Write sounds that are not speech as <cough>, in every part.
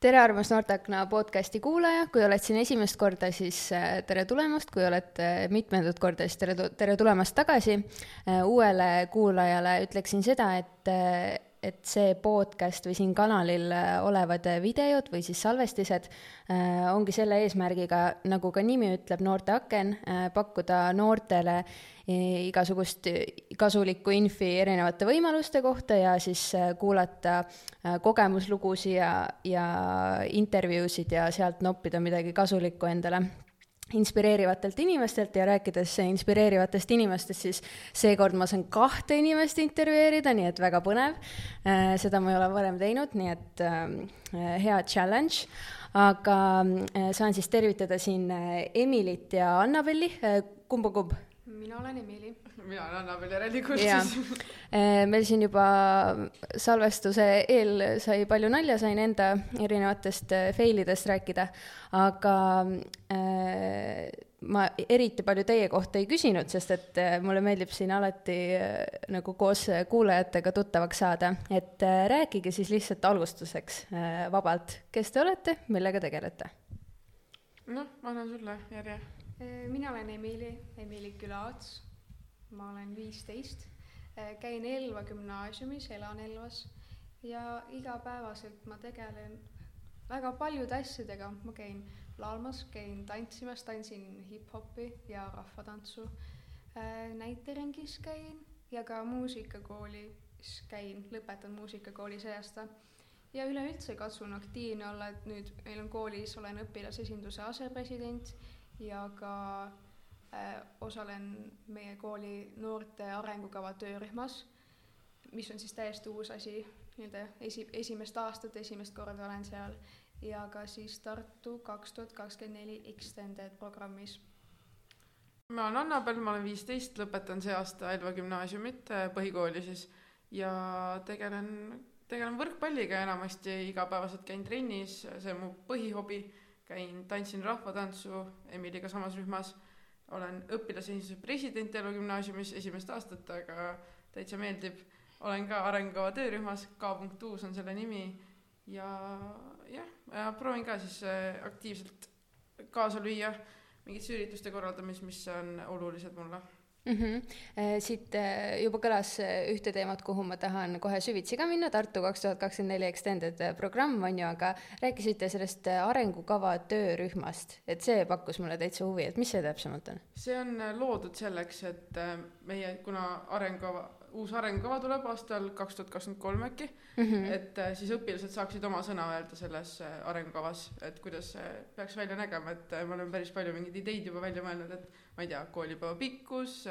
tere, armas Noorteakna podcasti kuulaja, kui oled siin esimest korda, siis äh, tere tulemast, kui oled äh, mitmendat korda, siis tere, tere tulemast tagasi. Äh, uuele kuulajale ütleksin seda, et et see podcast või siin kanalil äh, olevad äh, videod või siis salvestised äh, ongi selle eesmärgiga, nagu ka nimi ütleb, noorte aken, pakkuda noortele igasugust kasulikku infi erinevate võimaluste kohta ja siis kuulata kogemuslugusid ja, ja intervjuusid ja sealt noppida midagi kasulikku endale inspireerivatelt inimestelt ja rääkides inspireerivatest inimestest, siis seekord ma saan kahte inimest intervjueerida, nii et väga põnev. Äh, seda ma ei ole varem teinud, nii et äh, hea challenge. aga äh, saan siis tervitada siin Emilit ja Annabelli, kumba kumb? Mina olen Emili <laughs> mina olen Anna-Meli järelikult siis. Eh, meil siin juba salvestuse eel sai palju nalja, sain enda erinevatest eh, fail idest rääkida, aga äh, ma eriti palju teie kohta ei küsinud, sest et mulle meeldib siin alati äh, nagu koos kuulajatega tuttavaks saada, et äh, rääkige siis lihtsalt alustuseks äh, vabalt, kes te olete, millega tegelete? noh, ma annan sulle järje. Mina olen Emili, Emili Külaots. Ma olen viisteist, äh, käin Elva gümnaasiumis, elan Elvas. Ja igapäevaselt ma tegelen väga paljude asjadega, ma käin laulmas, käin tantsimas, tantsin hip-hopi ja rahvatantsu, äh, näiteringis käin ja ka muusikakoolis käin, lõpetan muusikakooli see aasta. ja üleüldse katsun aktiivne olla, et nüüd meil on koolis, olen õpilasesinduse asepresident ja ka Äh, osalen meie kooli noorte arengukava töörühmas, mis on siis täiesti uus asi, nii-öelda esi, esimest aastat, esimest korda olen seal, ja ka siis Tartu kaks tuhat kakskümmend neli Extended programmis. ma olen Annabel, ma olen viisteist, lõpetan see aasta Elva gümnaasiumit äh, põhikooli siis. Ja tegelen, tegelen võrkpalliga enamasti, igapäevaselt käin trennis, see on mu põhihobi, käin, tantsin rahvatantsu Emiliga samas rühmas. Olen õpilasesinduse president Elu gümnaasiumis esimest aastat, aga täitsa meeldib. olen ka arengukava töörühmas, K.uus on selle nimi. Ja jah, ja proovin ka siis äh, aktiivselt kaasa lüüa mingite ürituste korraldamises, mis on olulised mulle mm. -hmm. siit äh, juba kõlas äh, ühte teemat, kuhu ma tahan kohe süvitsi ka minna, Tartu kaks tuhat kakskümmend neli extended programm on ju, aga rääkisite sellest arengukava töörühmast, et see pakkus mulle täitsa huvi, et mis see täpsemalt on? see on loodud selleks, et meie, kuna arengukava uus arengukava tuleb aastal kaks tuhat kakskümmend kolm äkki mm, -hmm. et siis õpilased saaksid oma sõna öelda selles arengukavas, et kuidas see peaks välja nägema, et me oleme päris palju mingeid ideid juba välja mõelnud, et ma ei tea, koolipäeva pikkus,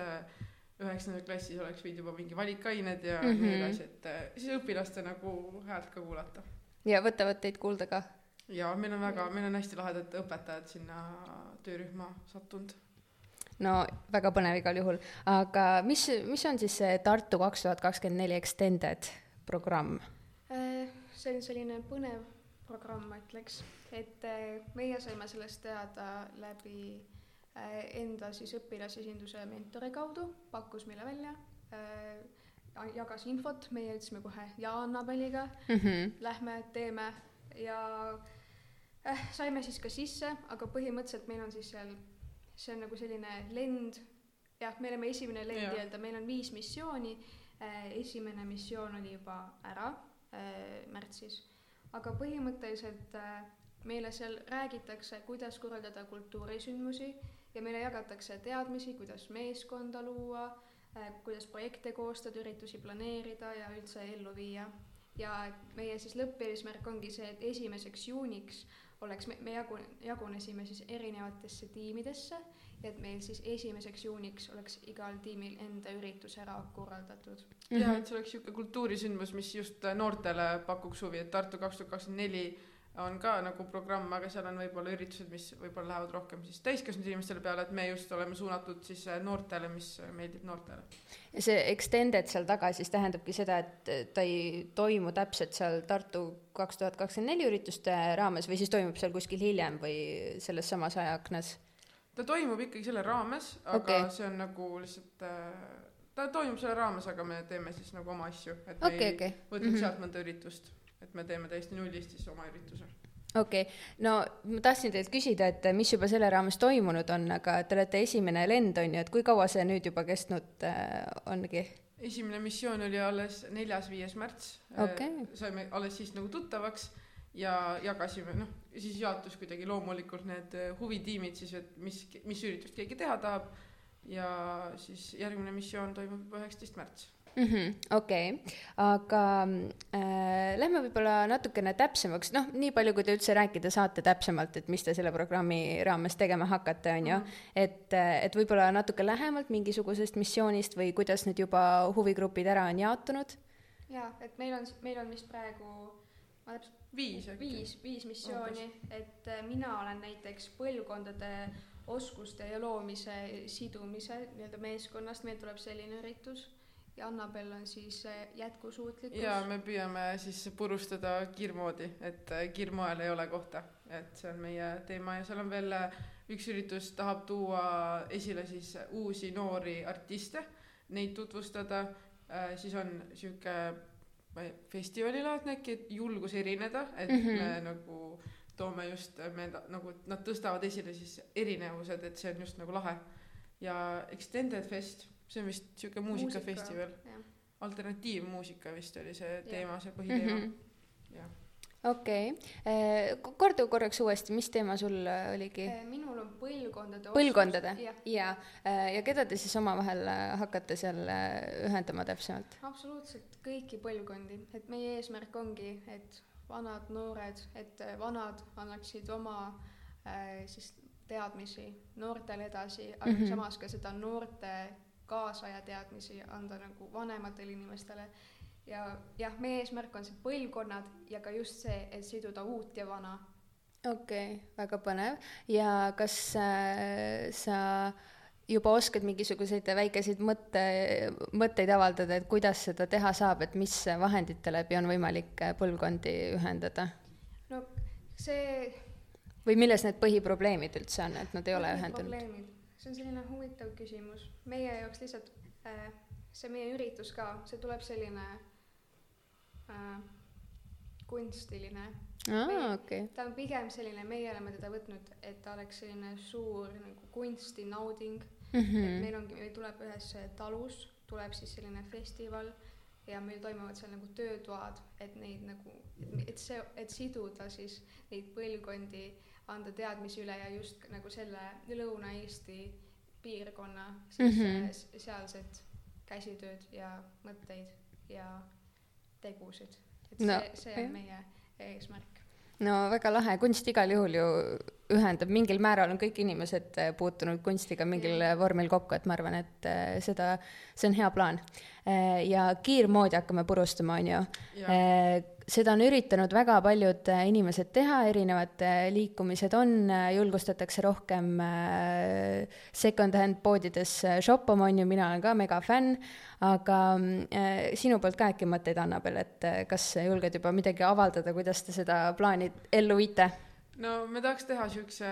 üheksandal klassis oleks võinud juba mingi valikained ja mm -hmm. nii edasi, et siis õpilaste nagu häält ka kuulata. ja võtavad teid kuulda ka? jaa, meil on väga, meil on hästi lahedad õpetajad sinna töörühma sattunud no väga põnev igal juhul, aga mis, mis on siis see Tartu kaks tuhat kakskümmend neli extended programm? Äh, see on selline põnev programm, ma ütleks, et äh, meie saime sellest teada läbi äh, enda siis õpilasesinduse mentori kaudu, pakkus meile välja, jagas infot, meie ütlesime kohe ja Annabeliga mm, -hmm. lähme, teeme. Ja äh, saime siis ka sisse, aga põhimõtteliselt meil on siis seal see on nagu selline lend, jah, me oleme esimene lend nii-öelda, meil on viis missiooni äh,, esimene missioon oli juba ära äh, märtsis, aga põhimõtteliselt äh, meile seal räägitakse, kuidas korraldada kultuurisündmusi ja meile jagatakse teadmisi, kuidas meeskonda luua äh,, kuidas projekte koostada, üritusi planeerida ja üldse ellu viia. ja meie siis lõppeesmärk ongi see, et esimeseks juuniks oleks, me, me jagu-, jagunesime siis erinevatesse tiimidesse, et meil siis esimeseks juuniks oleks igal tiimil enda üritus ära korraldatud mm. -hmm. ja et see oleks niisugune kultuurisündmus, mis just noortele pakuks huvi, et Tartu kaks tuhat kakskümmend neli on ka nagu programm, aga seal on võib-olla üritused, mis võib-olla lähevad rohkem siis täiskasvanud inimestele peale, et me just oleme suunatud siis äh, noortele, mis meeldib noortele. ja see extended seal taga siis tähendabki seda, et ta ei toimu täpselt seal Tartu kaks tuhat kakskümmend neli ürituste raames või siis toimub seal kuskil hiljem või selles samas ajaaknas? ta toimub ikkagi selle raames, aga okay. see on nagu lihtsalt äh, ta toimub selle raames, aga me teeme siis nagu oma asju, et me okay, ei okay. võtnud mm -hmm. sealt mõnda üritust et me teeme täiesti nullist siis oma ürituse okei okay., no ma tahtsin teilt küsida, et mis juba selle raames toimunud on, aga te olete esimene lend, on ju, et kui kaua see nüüd juba kestnud äh, ongi? esimene missioon oli alles neljas-viies märts okay.. saime alles siis nagu tuttavaks ja jagasime, noh, siis jaotus kuidagi loomulikult need huvitiimid siis, et mis, mis üritust keegi teha tahab. ja siis järgmine missioon toimub juba üheksateist märts okei. -hmm,, okay. aga äh, lähme võib-olla natukene täpsemaks, noh, nii palju, kui te üldse rääkida saate täpsemalt, et mis te selle programmi raames tegema hakkate, on ju. Mm, -hmm. et, et võib-olla natuke lähemalt mingisugusest missioonist või kuidas nüüd juba huvigrupid ära on jaotunud? jaa, et meil on, meil on vist praegu, ma täpselt viis viis, viis missiooni, et äh, mina olen näiteks põlvkondade oskuste ja loomise sidumise nii-öelda meeskonnast, meil tuleb selline üritus ja Annabel on siis äh, jätkusuutlikkus. ja me püüame siis purustada kiirmoodi, et äh, kiirmoel ei ole kohta, et see on meie teema ja seal on veel üks üritus tahab tuua esile siis uusi noori artiste, neid tutvustada, siis on sihuke festivalilaadne äkki, et julgus erineda, et mm -hmm. me nagu toome just, me nagu, nad tõstavad esile siis erinevused, et see on just nagu lahe. ja Extended Fest, see on vist sihuke muusikafestival Muusika,. alternatiivmuusika vist oli see teema, see põhiteema mm, -hmm. jah okei okay., eh, korda korraks uuesti, mis teema sul eh, oligi? Eh, minul on põlvkondade põlvkondade ja, ja., ja keda te siis omavahel hakkate seal ühendama täpsemalt? absoluutselt kõiki põlvkondi, et meie eesmärk ongi, et vanad, noored, et vanad annaksid oma äh, siis teadmisi noortele edasi, aga mm -hmm. samas ka seda noorte kaasaja teadmisi anda nagu vanematele inimestele ja jah, meie eesmärk on see põlvkonnad ja ka just see, et siduda uut ja vana. okei okay,, väga põnev ja kas äh, sa juba oskad mingisuguseid väikeseid mõtte, mõtteid avaldada, et kuidas seda teha saab, et mis vahendite läbi on võimalik äh, põlvkondi ühendada? no see või milles need põhiprobleemid üldse on, et nad ei ole ühendunud? See on selline huvitav küsimus, meie jaoks lihtsalt äh, see meie üritus ka, see tuleb selline äh, kunstiline aa, okei ta on pigem selline, meie oleme teda võtnud, et ta oleks selline suur nagu kunstinauding mm. -hmm. et meil ongi, meil tuleb ühes talus, tuleb siis selline festival ja meil toimuvad seal nagu töötoad, et neid nagu, et see, et siduda siis neid põlvkondi, anda teadmisi üle ja just nagu selle Lõuna-Eesti piirkonna siis mm -hmm. sealset käsitööd ja mõtteid ja tegusid. et no, see, see on meie eesmärk. no väga lahe, kunst igal juhul ju ühendab, mingil määral on kõik inimesed äh, puutunud kunstiga mingil ja. vormil kokku, et ma arvan, et äh, seda, see on hea plaan. Äh, ja kiirmoodi hakkame purustama, on ju seda on üritanud väga paljud äh, inimesed teha, erinevad äh, liikumised on, äh, julgustatakse rohkem second-hand poodides shoppama, on ju, mina olen ka megafänn, aga sinu poolt ka äkki mõtteid, Annabel, et kas julged juba midagi avaldada, kuidas te seda plaani ellu viite? No me tahaks teha siukse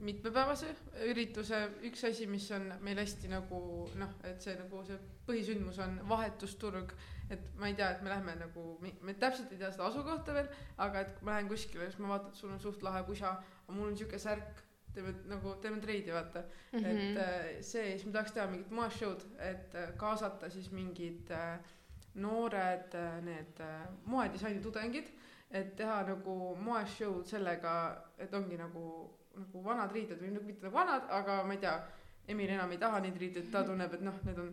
mitmepäevase ürituse, üks asi, mis on meil hästi nagu noh, et see nagu see põhisündmus on vahetusturg et ma ei tea, et me lähme nagu, me täpselt ei tea seda asukohta veel, aga et kui ma lähen kuskile, siis ma vaatan, et sul on suht lahe pusa, aga mul on siuke särk, teeme nagu, teeme treidi, vaata mm. -hmm. et äh, see, siis ma tahaks teha mingit moeshow'd, et äh, kaasata siis mingid äh, noored need moedisaini tudengid, et teha nagu moeshow'd sellega, et ongi nagu, nagu vanad riided või nagu mitte nagu vanad, aga ma ei tea, Emil enam ei taha neid riideid, ta tunneb, et noh, need on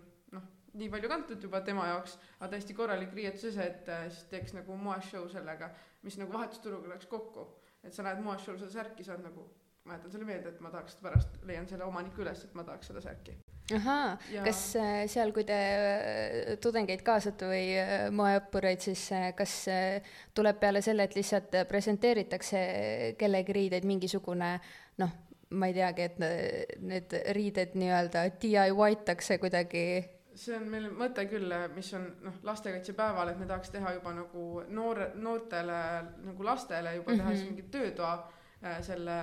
nii palju kantud juba tema jaoks, aga täiesti korralik riietuses, et äh, siis teeks nagu moeshow sellega, mis nagu vahetusturuga läheks kokku. et sa näed moeshow'l seda särki, sa oled nagu, ma jätan selle meelde, et ma tahaks pärast, leian selle omaniku üles, et ma tahaks seda särki. Ahaa ja..., kas äh, seal, kui te äh, tudengeid kaasate või moeõppureid, siis kas tuleb peale selle, et lihtsalt presenteeritakse kellegi riideid mingisugune noh, ma ei teagi, et need riided nii-öelda DIY takse kuidagi? See on meil mõte küll, mis on noh, lastekaitsepäeval, et me tahaks teha juba nagu noore, noortele nagu lastele juba teha mm -hmm. siis mingi töötoa. äh, selle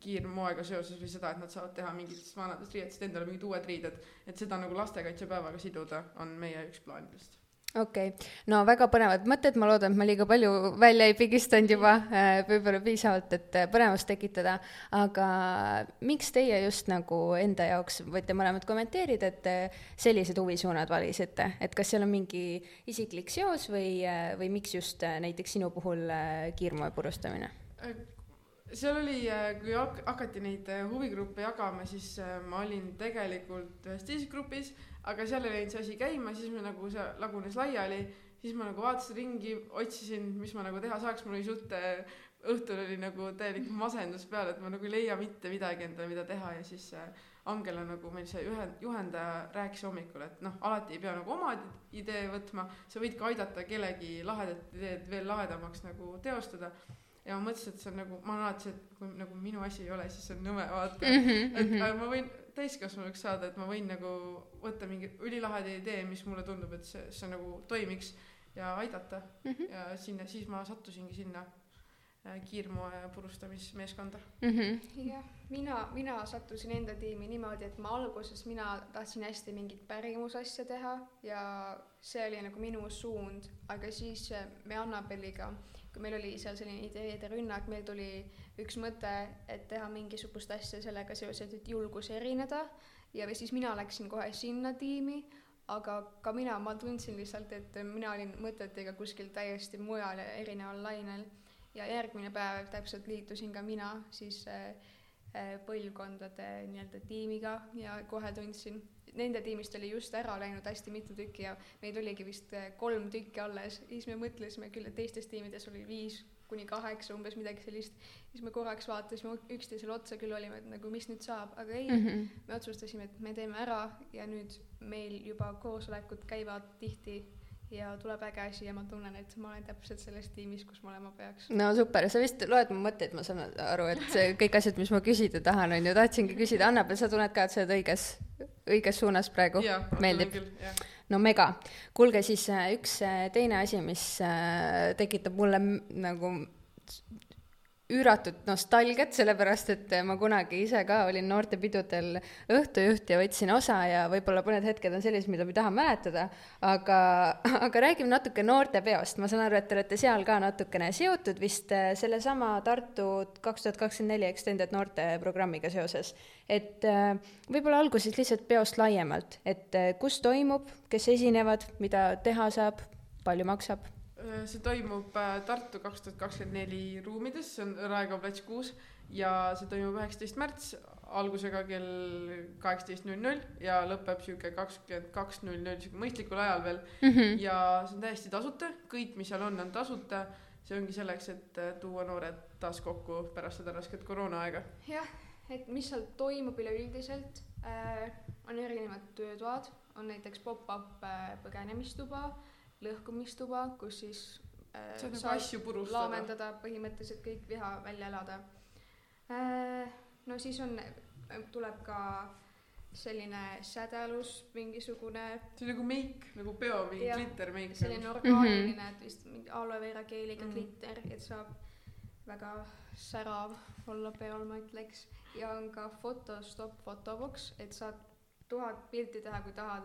kiirmoega seoses või seda, et nad saavad teha mingitest vanadest riietest endale mingid uued riided, et seda nagu lastekaitsepäevaga siduda, on meie üks plaanidest okei okay., no väga põnevad mõtted, ma loodan, et ma liiga palju välja ei pigistanud juba, äh, võib-olla piisavalt, et äh, põnevust tekitada, aga miks teie just nagu enda jaoks, võite mõlemad kommenteerida, et äh, sellised huvisuunad valisite, et kas seal on mingi isiklik seos või, või miks just näiteks sinu puhul kiirmoe purustamine? Seal oli, kui hakati neid huvigruppe jagama, siis ma olin tegelikult ühes teises grupis aga seal ei läinud see asi käima, siis me nagu see lagunes laiali, siis ma nagu vaatasin ringi, otsisin, mis ma nagu teha saaks, mul oli suht õhtul oli nagu täielik masendus peal, et ma nagu ei leia mitte midagi endale, mida teha ja siis äh, Angela nagu meil see juhend, juhendaja rääkis hommikul, et noh, alati ei pea nagu oma idee võtma, sa võid ka aidata kellegi lahedat ideed veel lahedamaks nagu teostada ja ma mõtlesin, et see on nagu, ma olen alati see, et kui nagu minu asi ei ole, siis see on nõme vaata mm. -hmm, et aga ma võin täiskasvanuks saada, et ma võin nagu võtta mingi ülilaheda idee, mis mulle tundub, et see, see nagu toimiks ja aidata mm. -hmm. ja sinna, siis ma sattusingi sinna äh, kiirmoe purustamismeeskonda mm. -hmm. jah, mina, mina sattusin enda tiimi niimoodi, et ma alguses, mina tahtsin hästi mingit pärimusasja teha ja see oli nagu minu suund, aga siis äh, me Annabeliga kui meil oli seal selline ideede rünnak, meil tuli üks mõte, et teha mingisugust asja sellega seoses, et julgus erineda. Ja siis mina läksin kohe sinna tiimi, aga ka mina, ma tundsin lihtsalt, et mina olin mõtetega kuskil täiesti mujal ja erineval lainel. Ja järgmine päev täpselt liitusin ka mina siis äh, põlvkondade nii-öelda tiimiga ja kohe tundsin, nende tiimist oli just ära läinud hästi mitu tükki ja meid oligi vist eh, kolm tükki alles, siis me mõtlesime küll, et teistes tiimides oli viis kuni kaheksa, umbes midagi sellist. siis me korraks vaatasime üksteisele otsa küll olime, et nagu mis nüüd saab, aga ei mm, -hmm. me otsustasime, et me teeme ära ja nüüd meil juba koosolekud käivad tihti ja tuleb äge asi ja ma tunnen, et ma olen täpselt selles tiimis, kus ma olema peaks. no super, sa vist loed mu mõtteid, ma saan aru, et see <laughs> kõik asjad, mis ma küsida tahan, on ju, tahtsingi küsida, Annabel, sa tunned ka, et sa oled õiges õiges suunas praegu, meeldib. no mega, kuulge siis äh, üks äh, teine asi, mis äh, tekitab mulle nagu üüratut nostalgiat, sellepärast et ma kunagi ise ka olin noortepidudel õhtujuht ja võtsin osa ja võib-olla mõned hetked on sellised, mida ma ei taha mäletada, aga, aga räägime natuke noortepeost, ma saan aru, et te olete seal ka natukene seotud vist eh, sellesama Tartu kaks tuhat kakskümmend neli Extended noorteprogrammiga seoses. et eh, võib-olla alguses lihtsalt peost laiemalt, et eh, kus toimub, kes esinevad, mida teha saab, palju maksab see toimub äh, Tartu kaks tuhat kakskümmend neli ruumides, see on Raekoja plats kuus ja see toimub üheksateist märts algusega kell kaheksateist null null ja lõpeb sihuke kakskümmend kaks null null, sihuke mõistlikul ajal veel mm. -hmm. ja see on täiesti tasuta, kõik, mis seal on, on tasuta. see ongi selleks, et äh, tuua noored taas kokku pärast seda rasket koroonaaega. jah, et mis seal toimub üleüldiselt äh,, on erinevad töötoad, on näiteks pop-up äh, põgenemistuba lõhkumistuba, kus siis äh, saab nagu asju purustada. laamendada põhimõtteliselt kõik viha välja elada äh,. no siis on, tuleb ka selline sädelus, mingisugune. see on nagu meik, nagu peo mingi glitter meik. selline orgaaniline mm, -hmm. et vist mingi aloe vera geeliga mm -hmm. glitter, et saab väga särav olla peol, ma ütleks. ja on ka fotostop fotoboks, et saad tuhat pilti teha, kui tahad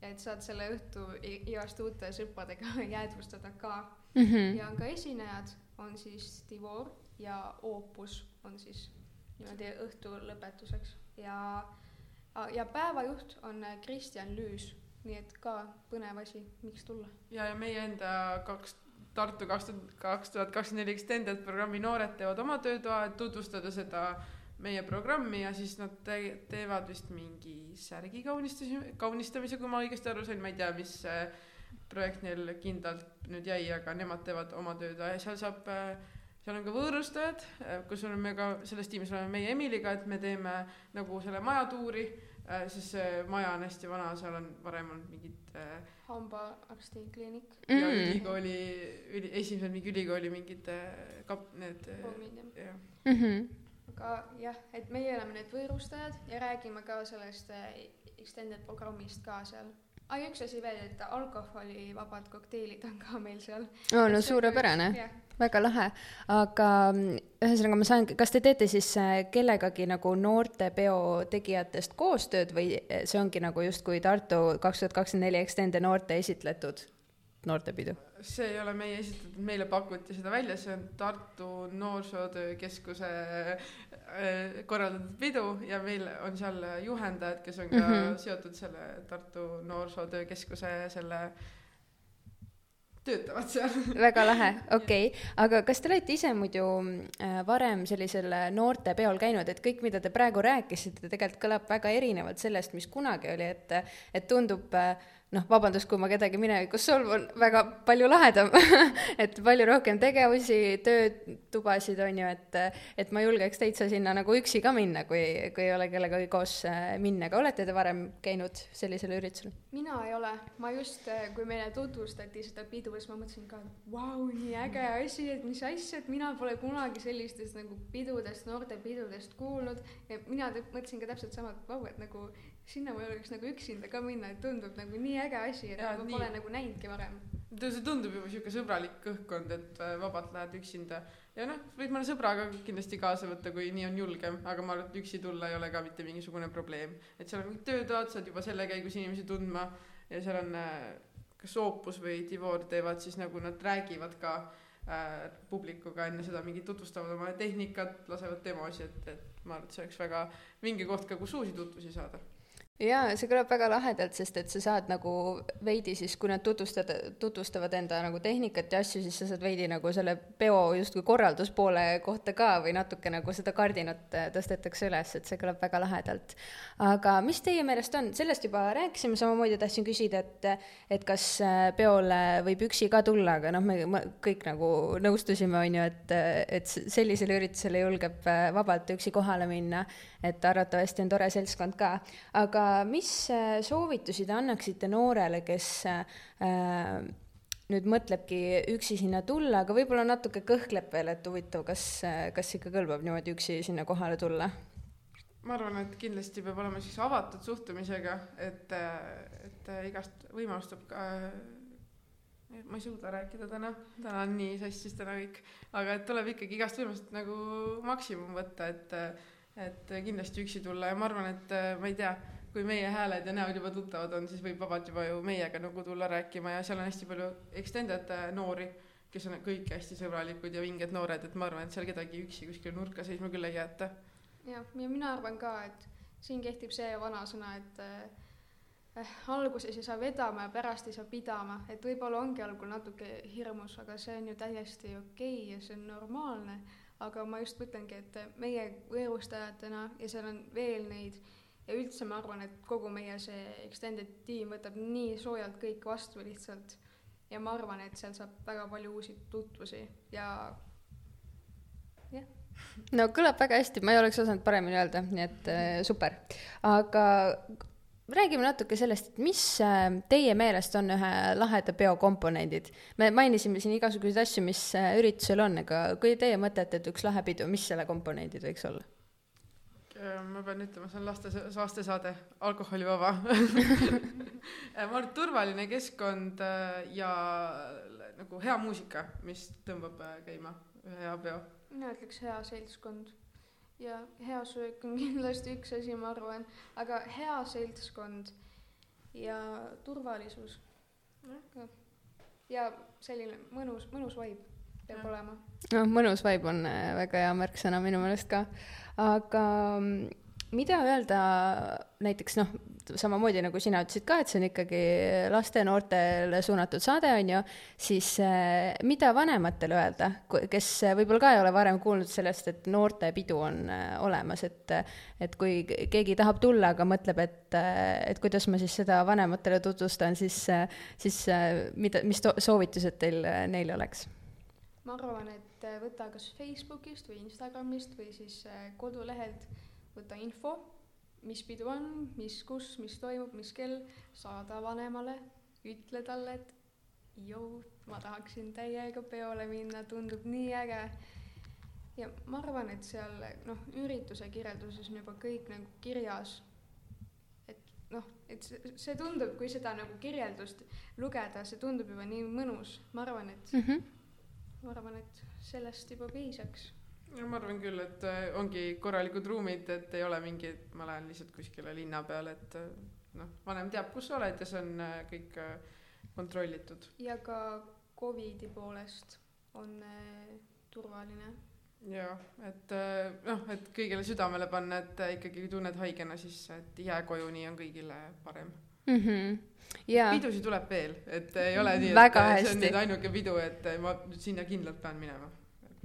ja et saad selle õhtu igast uute sõpradega <laughs> jäädvustada ka mm. -hmm. ja on ka esinejad, on siis Divor ja Oopus on siis niimoodi õhtu lõpetuseks ja, ja päevajuht on Kristjan Lüüs, nii et ka põnev asi, miks tulla. ja, ja meie enda kaks Tartu kaks tuhat, kaks tuhat kakskümmend neli Extended programmi noored teevad oma töötoa, et tutvustada seda meie programmi ja siis nad te teevad vist mingi särgi kaunistamise, kaunistamise, kui ma õigesti aru sain, ma ei tea, mis projekt neil kindlalt nüüd jäi, aga nemad teevad oma tööd ja seal saab, seal on ka võõrustajad, kus oleme ka, selles tiimis oleme meie Emiliga, et me teeme nagu selle majatuuri, siis see maja on hästi vana, seal on varem olnud mingid hambaarstikliinik mm.. ja ülikooli, üli, esimesed mingi ülikooli mingid kap-, need. jah. mm -hmm aga jah, et meie oleme need võõrustajad ja räägime ka sellest äh, extended programmist ka seal. aa, ja üks asi veel, et alkoholivabad kokteilid on ka meil seal. oo, no suurepärane, väga lahe. aga mm, ühesõnaga, ma saan, kas te teete siis äh, kellegagi nagu noortepeo tegijatest koostööd või äh, see ongi nagu justkui Tartu kaks tuhat kakskümmend neli Extended noorte esitletud noortepidu? See ei ole meie esitatud, meile pakuti seda välja, see on Tartu Noorsootöö Keskuse äh, korraldatud pidu ja meil on seal juhendajad, kes on ka mm -hmm. seotud selle Tartu Noorsootöö Keskuse selle töötavad seal väga lahe, <laughs> okei okay., aga kas te olete ise muidu äh, varem sellisel noortepeol käinud, et kõik, mida te praegu rääkisite, tegelikult kõlab väga erinevalt sellest, mis kunagi oli, et, et tundub äh, noh, vabandust, kui ma kedagi minevikus solvan, väga palju lahedam <laughs> et palju rohkem tegevusi, töötubasid on ju, et, et ma julgeks täitsa sinna nagu üksi ka minna, kui, kui ei ole kellegagi koos äh, minna, aga olete te varem käinud sellisel üritusel? mina ei ole, ma just, äh, kui meile tutvustati seda pidu, siis ma mõtlesin ka, et vau, nii äge asi, et mis asja, et mina pole kunagi sellistest nagu pidudest, noortepidudest kuulnud. Ja mina mõtlesin ka täpselt sama, et vau, et nagu sinna ma julgeks nagu üksinda ka minna, et tundub nagu nii äge asi, et ma nii. pole nagu näinudki varem. see tundub juba sihuke sõbralik õhkkond, et äh, vabalt lähed üksinda ja noh, võid mõne sõbraga kindlasti kaasa võtta, kui nii on julgem, aga ma arvan, et üksi tulla ei ole ka mitte mingisugune probleem. et seal on mingid töötoad, saad juba selle käigus inimesi tundma ja seal on äh, kas Opus või Divor teevad siis nagu nad räägivad ka äh, publikuga enne seda mingit tutvustavad oma tehnikat, lasevad demosid, et, et ma arvan, et see oleks väga vinge koht ka, kus uusi tutvusi saada jaa, see kõlab väga lahedalt, sest et sa saad nagu veidi siis, kui nad tutvustad, tutvustavad enda nagu tehnikat ja asju, siis sa saad veidi nagu selle peo justkui korralduspoole kohta ka või natuke nagu seda kardinat äh, tõstetakse üles, et see kõlab väga lahedalt. aga mis teie meelest on, sellest juba rääkisime, samamoodi tahtsin küsida, et et kas äh, peole võib üksi ka tulla, aga noh, me, kõik nagu nõustusime, on ju, et, et sellisele üritusele julgeb äh, vabalt üksi kohale minna, et arvatavasti on tore seltskond ka, aga mis äh, soovitusi te annaksite noorele, kes äh, nüüd mõtlebki üksi sinna tulla, aga võib-olla natuke kõhkleb veel, et huvitav, kas, äh, kas ikka kõlbab niimoodi üksi sinna kohale tulla? ma arvan, et kindlasti peab olema siis avatud suhtumisega, et, et igast võimalust saab ka ma ei suuda rääkida täna, täna on nii sassis täna kõik, aga et tuleb ikkagi igast võimalust nagu maksimum võtta, et et kindlasti üksi tulla. Ja ma arvan, et ma ei tea kui meie hääled ja näod juba tuttavad on, siis võib vabalt juba ju meiega nagu tulla rääkima ja seal on hästi palju extended äh, noori, kes on kõik hästi sõbralikud ja vinged noored, et ma arvan, et seal kedagi üksi kuskil nurka seisma küll ei jäeta. jah, ja mina arvan ka, et siin kehtib see vanasõna, et äh, alguses ei saa vedama ja pärast ei saa pidama, et võib-olla ongi algul natuke hirmus, aga see on ju täiesti okei okay ja see on normaalne. aga ma just mõtlengi, et meie võõrustajatena ja seal on veel neid ja üldse ma arvan, et kogu meie see extended tiim võtab nii soojalt kõik vastu lihtsalt ja ma arvan, et seal saab väga palju uusi tutvusi ja jah. no kõlab väga hästi, ma ei oleks osanud paremini öelda, nii et äh, super. aga räägime natuke sellest, et mis äh, teie meelest on ühe laheda peo komponendid. me mainisime siin igasuguseid asju, mis äh, üritusel on, aga kui teie mõtlete, et üks lahe pidu, mis selle komponendid võiks olla? Äh, ma pean ütlema, see on laste saastesaade, alkoholivaba. <laughs> Ma arvan, et turvaline keskkond äh, ja nagu hea muusika, mis tõmbab äh, käima ühe hea peo. mina ütleks hea seltskond. Ja hea söök on <laughs> kindlasti üks asi, ma arvan, aga hea seltskond ja turvalisus. ja selline mõnus, mõnus vibe peab ja. olema. noh, mõnus vibe on väga hea märksõna minu meelest ka aga mm, mida öelda näiteks noh, samamoodi nagu sina ütlesid ka, et see on ikkagi laste-noortele suunatud saade, on ju, siis eh, mida vanematele öelda, kes võib-olla ka ei ole varem kuulnud sellest, et noortepidu on olemas, et et kui keegi tahab tulla, aga mõtleb, et, et kuidas ma siis seda vanematele tutvustan, siis, siis mida, mis soovitused teil neile oleks? Ma arvan, et äh, võta kas Facebookist või Instagramist või siis äh, kodulehelt, võta info, mis pidu on, mis, kus, mis toimub, mis kell, saada vanemale, ütle talle, et jõu, ma tahaksin täiega peole minna, tundub nii äge. ja ma arvan, et seal noh, ürituse kirjelduses on juba kõik nagu kirjas. noh, et see, see tundub, kui seda nagu kirjeldust lugeda, see tundub juba nii mõnus, ma arvan, et mm. -hmm ma arvan, et sellest juba piisaks. no ma arvan küll, et äh, ongi korralikud ruumid, et ei ole mingi, et ma lähen lihtsalt kuskile linna peale, et äh, noh, vanem teab, kus sa oled ja see on äh, kõik kontrollitud. ja ka Covidi poolest on turvaline. jah, et noh, et kõigile südamele panna, et ikkagi tunned haigena, siis et jää koju, nii on kõigile parem mm. -hmm. ja pidusid tuleb veel, et ei ole nii, et Väga äh, see hästi. on nüüd ainuke pidu, et ma sinna kindlalt pean minema,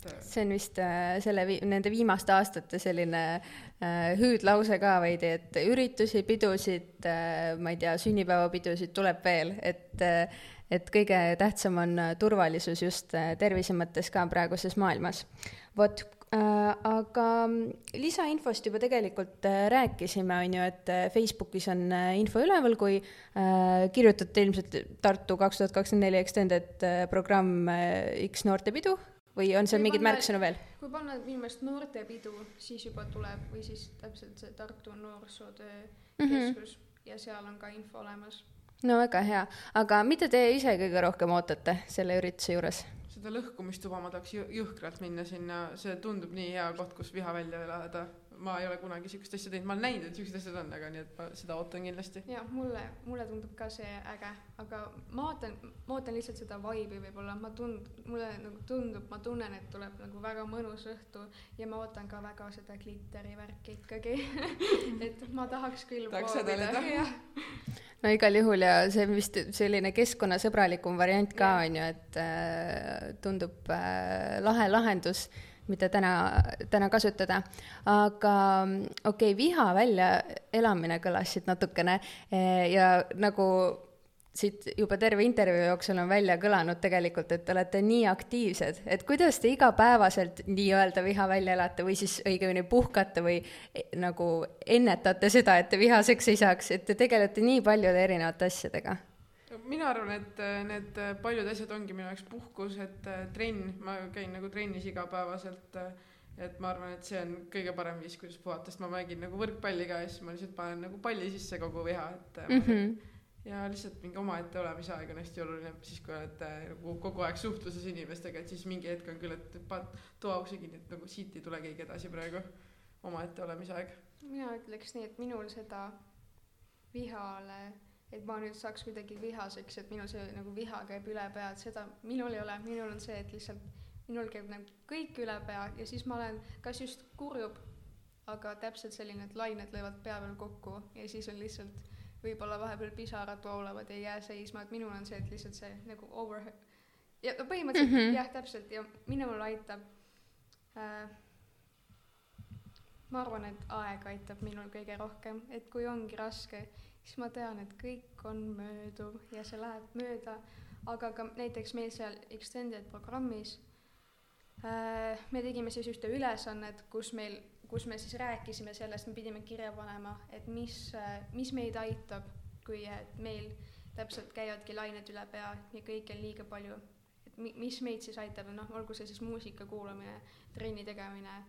äh, see on vist äh, selle nende viimaste aastate selline äh, hüüdlause ka veidi, et üritusi, pidusid äh,, ma ei tea, sünnipäevapidusid tuleb veel, et äh, et kõige tähtsam on äh, turvalisus just tervise mõttes ka praeguses maailmas. vot aga lisainfost juba tegelikult äh, rääkisime, on ju, et äh, Facebookis on äh, info üleval, kui äh, kirjutate ilmselt Tartu kaks tuhat kakskümmend neli Extended äh, programm äh, X noortepidu või on seal panna- märksõnu veel? kui panna meelest noortepidu, siis juba tuleb või siis täpselt see Tartu Noorsootöö Mhm. Keskus ja seal on ka info olemas. No väga hea, aga mida te ise kõige rohkem ootate selle ürituse juures? seda lõhkumistuba ma tahaks jõ- jõhkralt minna sinna, see tundub nii hea koht, kus viha välja elada. Ma ei ole kunagi siukest asja teinud, ma olen näinud, et siuksed asjad on, aga nii et ma seda ootan kindlasti. ja mulle, mulle tundub ka see äge, aga ma ootan, ma ootan lihtsalt seda vibe'i võib-olla, ma tund-, mulle nagu tundub, ma tunnen, et tuleb nagu väga mõnus õhtu ja ma ootan ka väga seda gliteri värki ikkagi. <laughs> Et ma tahaks küll Tahaks sädeleda. jah, no igal juhul ja see on vist selline keskkonnasõbralikum variant ka on ju, et äh, tundub äh, lahe lahendus, mida täna, täna kasutada. aga okei okay, viha väljaelamine kõlas siit natukene eh, ja nagu siit juba terve intervjuu jooksul on välja kõlanud tegelikult, et te olete nii aktiivsed, et kuidas te igapäevaselt nii-öelda viha välja elate või siis õigemini puhkate või eh, nagu ennetate seda, et te vihaseks ei saaks, et te tegelete nii paljude erinevate asjadega? Mina arvan, et äh, need äh, paljud asjad ongi minu jaoks puhkus, et äh, trenn, ma käin nagu trennis igapäevaselt. et ma arvan, et see on kõige parem viis, kuidas puhata, sest ma mängin nagu võrkpalli ka ja siis ma lihtsalt panen nagu palli sisse kogu viha, et Mm -hmm. ja lihtsalt mingi omaette olemise aeg on hästi oluline, siis kui oled äh, nagu kogu aeg suhtluses inimestega, et siis mingi hetk on küll, et paned toa ukse kinni, et nagu siit ei tule keegi edasi praegu. omaette olemise aeg. mina ütleks nii, et minul seda vihale, et ma nüüd saaks kuidagi vihaseks, et minul see nagu viha käib üle pea, et seda minul ei ole, minul on see, et lihtsalt minul käib nagu kõik üle pea ja siis ma olen kas just kurjub, aga täpselt selline, et lained löövad pea peal kokku ja siis on lihtsalt võib-olla vahepeal pisarad voolavad ja ei jää seisma, et minul on see, et lihtsalt see nagu over ja põhimõtteliselt mm. -hmm. jah, täpselt ja minul aitab äh, ma arvan, et aeg aitab minul kõige rohkem, et kui ongi raske, siis ma tean, et kõik on mööduv ja see läheb mööda, aga ka näiteks meil seal extended programmis äh, me tegime siis ühte ülesannet, kus meil, kus me siis rääkisime sellest, me pidime kirja panema, et mis äh,, mis meid aitab, kui meil täpselt käivadki lained üle pea ja kõike on liiga palju. et mi-, mis meid siis aitab, noh, olgu see siis muusika kuulamine, trenni tegemine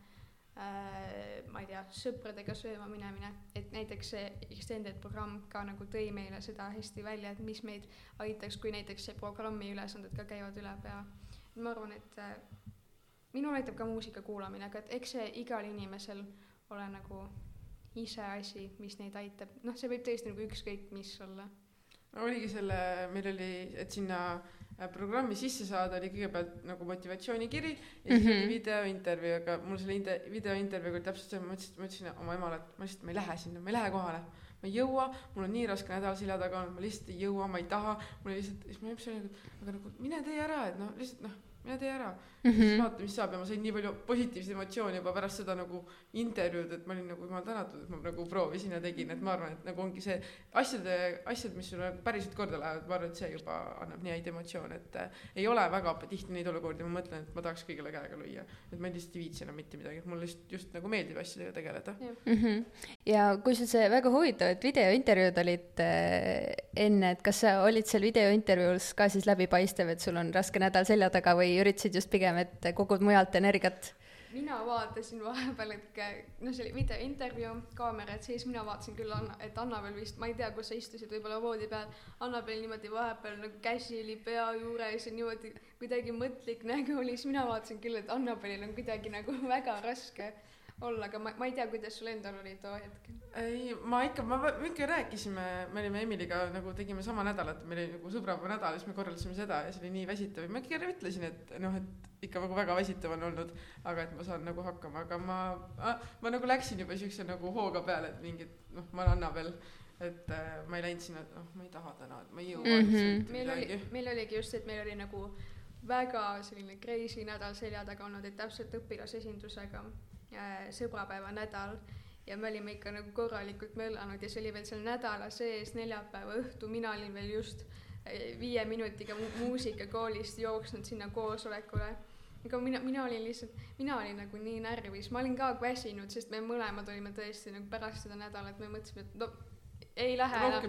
ma ei tea, sõpradega sööma minemine, et näiteks see extended programm ka nagu tõi meile seda hästi välja, et mis meid aitaks, kui näiteks see programmi ülesanded ka käivad üle pea. ma arvan, et äh, minul aitab ka muusika kuulamine, aga et eks see igal inimesel ole nagu iseasi, mis neid aitab, noh, see võib tõesti nagu ükskõik mis olla. oligi selle, meil oli, et sinna äh, programmi sisse saada, oli kõigepealt nagu motivatsioonikiri ja siis Mhm. oli videointervjuu, aga mul selle inde- videointervjuuga oli täpselt see, ma ütlesin, ma ütlesin oma emale, et ma lihtsalt, ma ei lähe sinna, ma ei lähe kohale. ma ei jõua, mul on nii raske nädal selja taga olnud, ma lihtsalt ei jõua, ma ei taha, mul oli lihtsalt, siis ma mõtlesin, aga nagu mine tee ära, et noh, lihtsalt noh, mine tee ära mm. -hmm. siis vaata, mis saab ja ma sain nii palju positiivseid emotsioone juba pärast seda nagu intervjuud, et ma olin nagu jumal tänatud, et ma nagu proovisin ja tegin, et ma arvan, et nagu ongi see asjade, asjad, mis sulle nagu päriselt korda lähevad, ma arvan, et see juba annab nii häid emotsioone, et äh, ei ole väga tihti neid olukordi, ma mõtlen, et ma tahaks kõigile käega lüüa. et ma lihtsalt ei viitsi enam mitte midagi, mulle lihtsalt just nagu meeldib asjadega tegeleda. mm. -hmm. ja kusjuures see väga huvitav, et videointervjuud olid äh, enne, et kas sa olid seal videointervjuus ka siis läbipaistev, et sul on raske nädal selja taga või üritasid just pigem, et kogud mujalt energiat? mina vaatasin vahepeal, et noh, see oli videointervjuu, kaamerad sees, mina vaatasin küll Anna, et Annabel vist, ma ei tea, kus sa istusid, võib-olla voodi peal, Annabel niimoodi vahepeal nagu käsi oli pea juures ja niimoodi kuidagi mõtlik <laughs> nägu oli, siis mina vaatasin küll, et Annabelil on kuidagi nagu väga raske. olla, aga ma, ma ei tea, kuidas sul endal oli too hetk. ei, ma ikka, ma, me ikka rääkisime, me olime Emiliga nagu tegime sama nädalat, meil oli nagu sõbrapäeva nädal ja siis me korraldasime seda ja see oli nii väsitav ja ma ikka ütlesin, et noh, et ikka nagu väga väsitav on olnud, aga et ma saan nagu hakkama, aga ma, ma nagu läksin juba siukse nagu hooga peale, et mingit noh, ma olen Annabel, et äh, ma ei läinud sinna, et noh, ma ei taha täna, et ma ei jõua Mhm. lihtsalt meil oli meil oligi just, et meil oli nagu väga selline crazy nädal selja taga olnud, et täpselt õpilasesindusega äh, sõbrapäeva nädal. Ja me olime ikka nagu korralikult möllanud ja see oli veel seal nädala sees, neljapäeva õhtu, mina olin veel just äh, viie minutiga mu muusikakoolist jooksnud sinna koosolekule. Aga mina, mina olin lihtsalt, mina olin nagu nii närvis, ma olin ka väsinud, sest me mõlemad olime tõesti nagu pärast seda nädalat, me mõtlesime, et no ei lähe enam.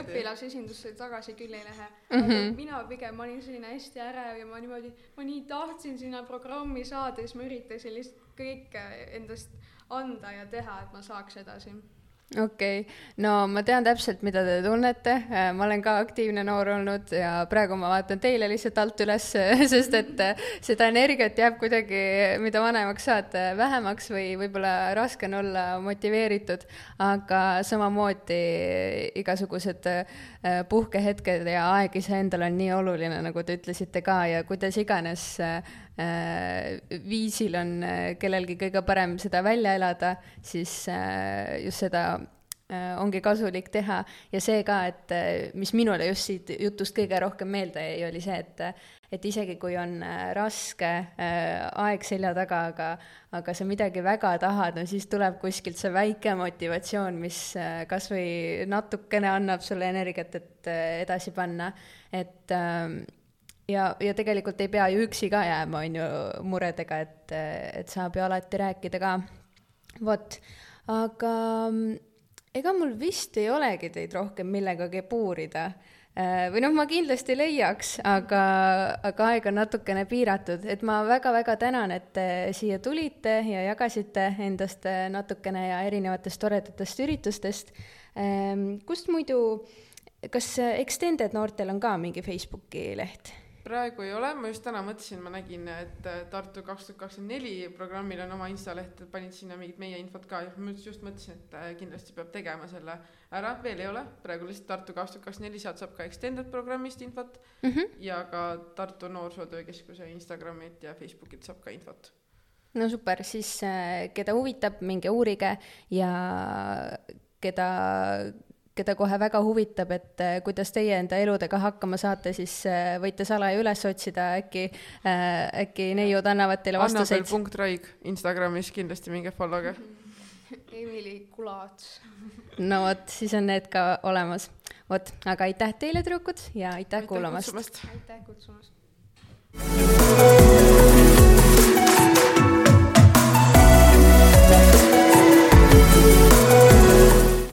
õpilasesindusse tagasi küll ei lähe. Mm. -hmm. mina pigem, ma olin selline hästi ärev ja ma niimoodi, ma nii tahtsin sinna programmi saada ja siis ma üritasin lihtsalt kõike endast anda ja teha, et ma saaks edasi. okei okay., no ma tean täpselt, mida te tunnete, ma olen ka aktiivne noor olnud ja praegu ma vaatan teile lihtsalt alt üles, <laughs> sest et äh, seda energiat jääb kuidagi, mida vanemaks saad, vähemaks või võib-olla raske on olla motiveeritud, aga samamoodi igasugused puhkehetked ja aeg iseendale on nii oluline, nagu te ütlesite ka ja kuidas iganes viisil on äh, kellelgi kõige parem seda välja elada, siis äh, just seda äh, ongi kasulik teha. Ja see ka, et äh, mis minule just siit jutust kõige rohkem meelde jäi, oli see, et et isegi kui on äh, raske äh, aeg selja taga, aga aga sa midagi väga tahad, no siis tuleb kuskilt see väike motivatsioon, mis äh, kas või natukene annab sulle energiat, et äh, edasi panna, et ähm, ja, ja tegelikult ei pea ju üksi ka jääma, on ju, muredega, et, et saab ju alati rääkida ka. vot, aga mm, ega mul vist ei olegi teid rohkem millegagi puurida. või noh, ma kindlasti leiaks, aga, aga aeg on natukene piiratud, et ma väga-väga tänan, et te siia tulite ja jagasite endast natukene ja erinevatest toredatest üritustest. kust muidu, kas Extended noortel on ka mingi Facebooki leht? Praegu ei ole, ma just täna mõtlesin, ma nägin, et äh, Tartu kaks tuhat kakskümmend neli programmil on oma instaleht, panid sinna mingit meie infot ka ja ma just mõtlesin, et äh, kindlasti peab tegema selle ära, veel ei ole, praegu lihtsalt Tartu kaks tuhat kakskümmend neli, sealt saab ka extended programmist infot mm. -hmm. ja ka Tartu Noorsootöökeskuse Instagramilt ja Facebookilt saab ka infot. no super, siis äh, keda huvitab, minge uurige ja keda, keda kohe väga huvitab, et äh, kuidas teie enda eludega hakkama saate, siis äh, võite salaja üles otsida, äkki, äh, äkki neiud annavad teile vastuseid. Annabel punkt Raig Instagramis kindlasti minge follow'ge. <laughs> Emily Kulaats. no vot, siis on need ka olemas. vot, aga aitäh teile, tüdrukud, ja aitäh, aitäh kuulamast. aitäh kutsumast. thank you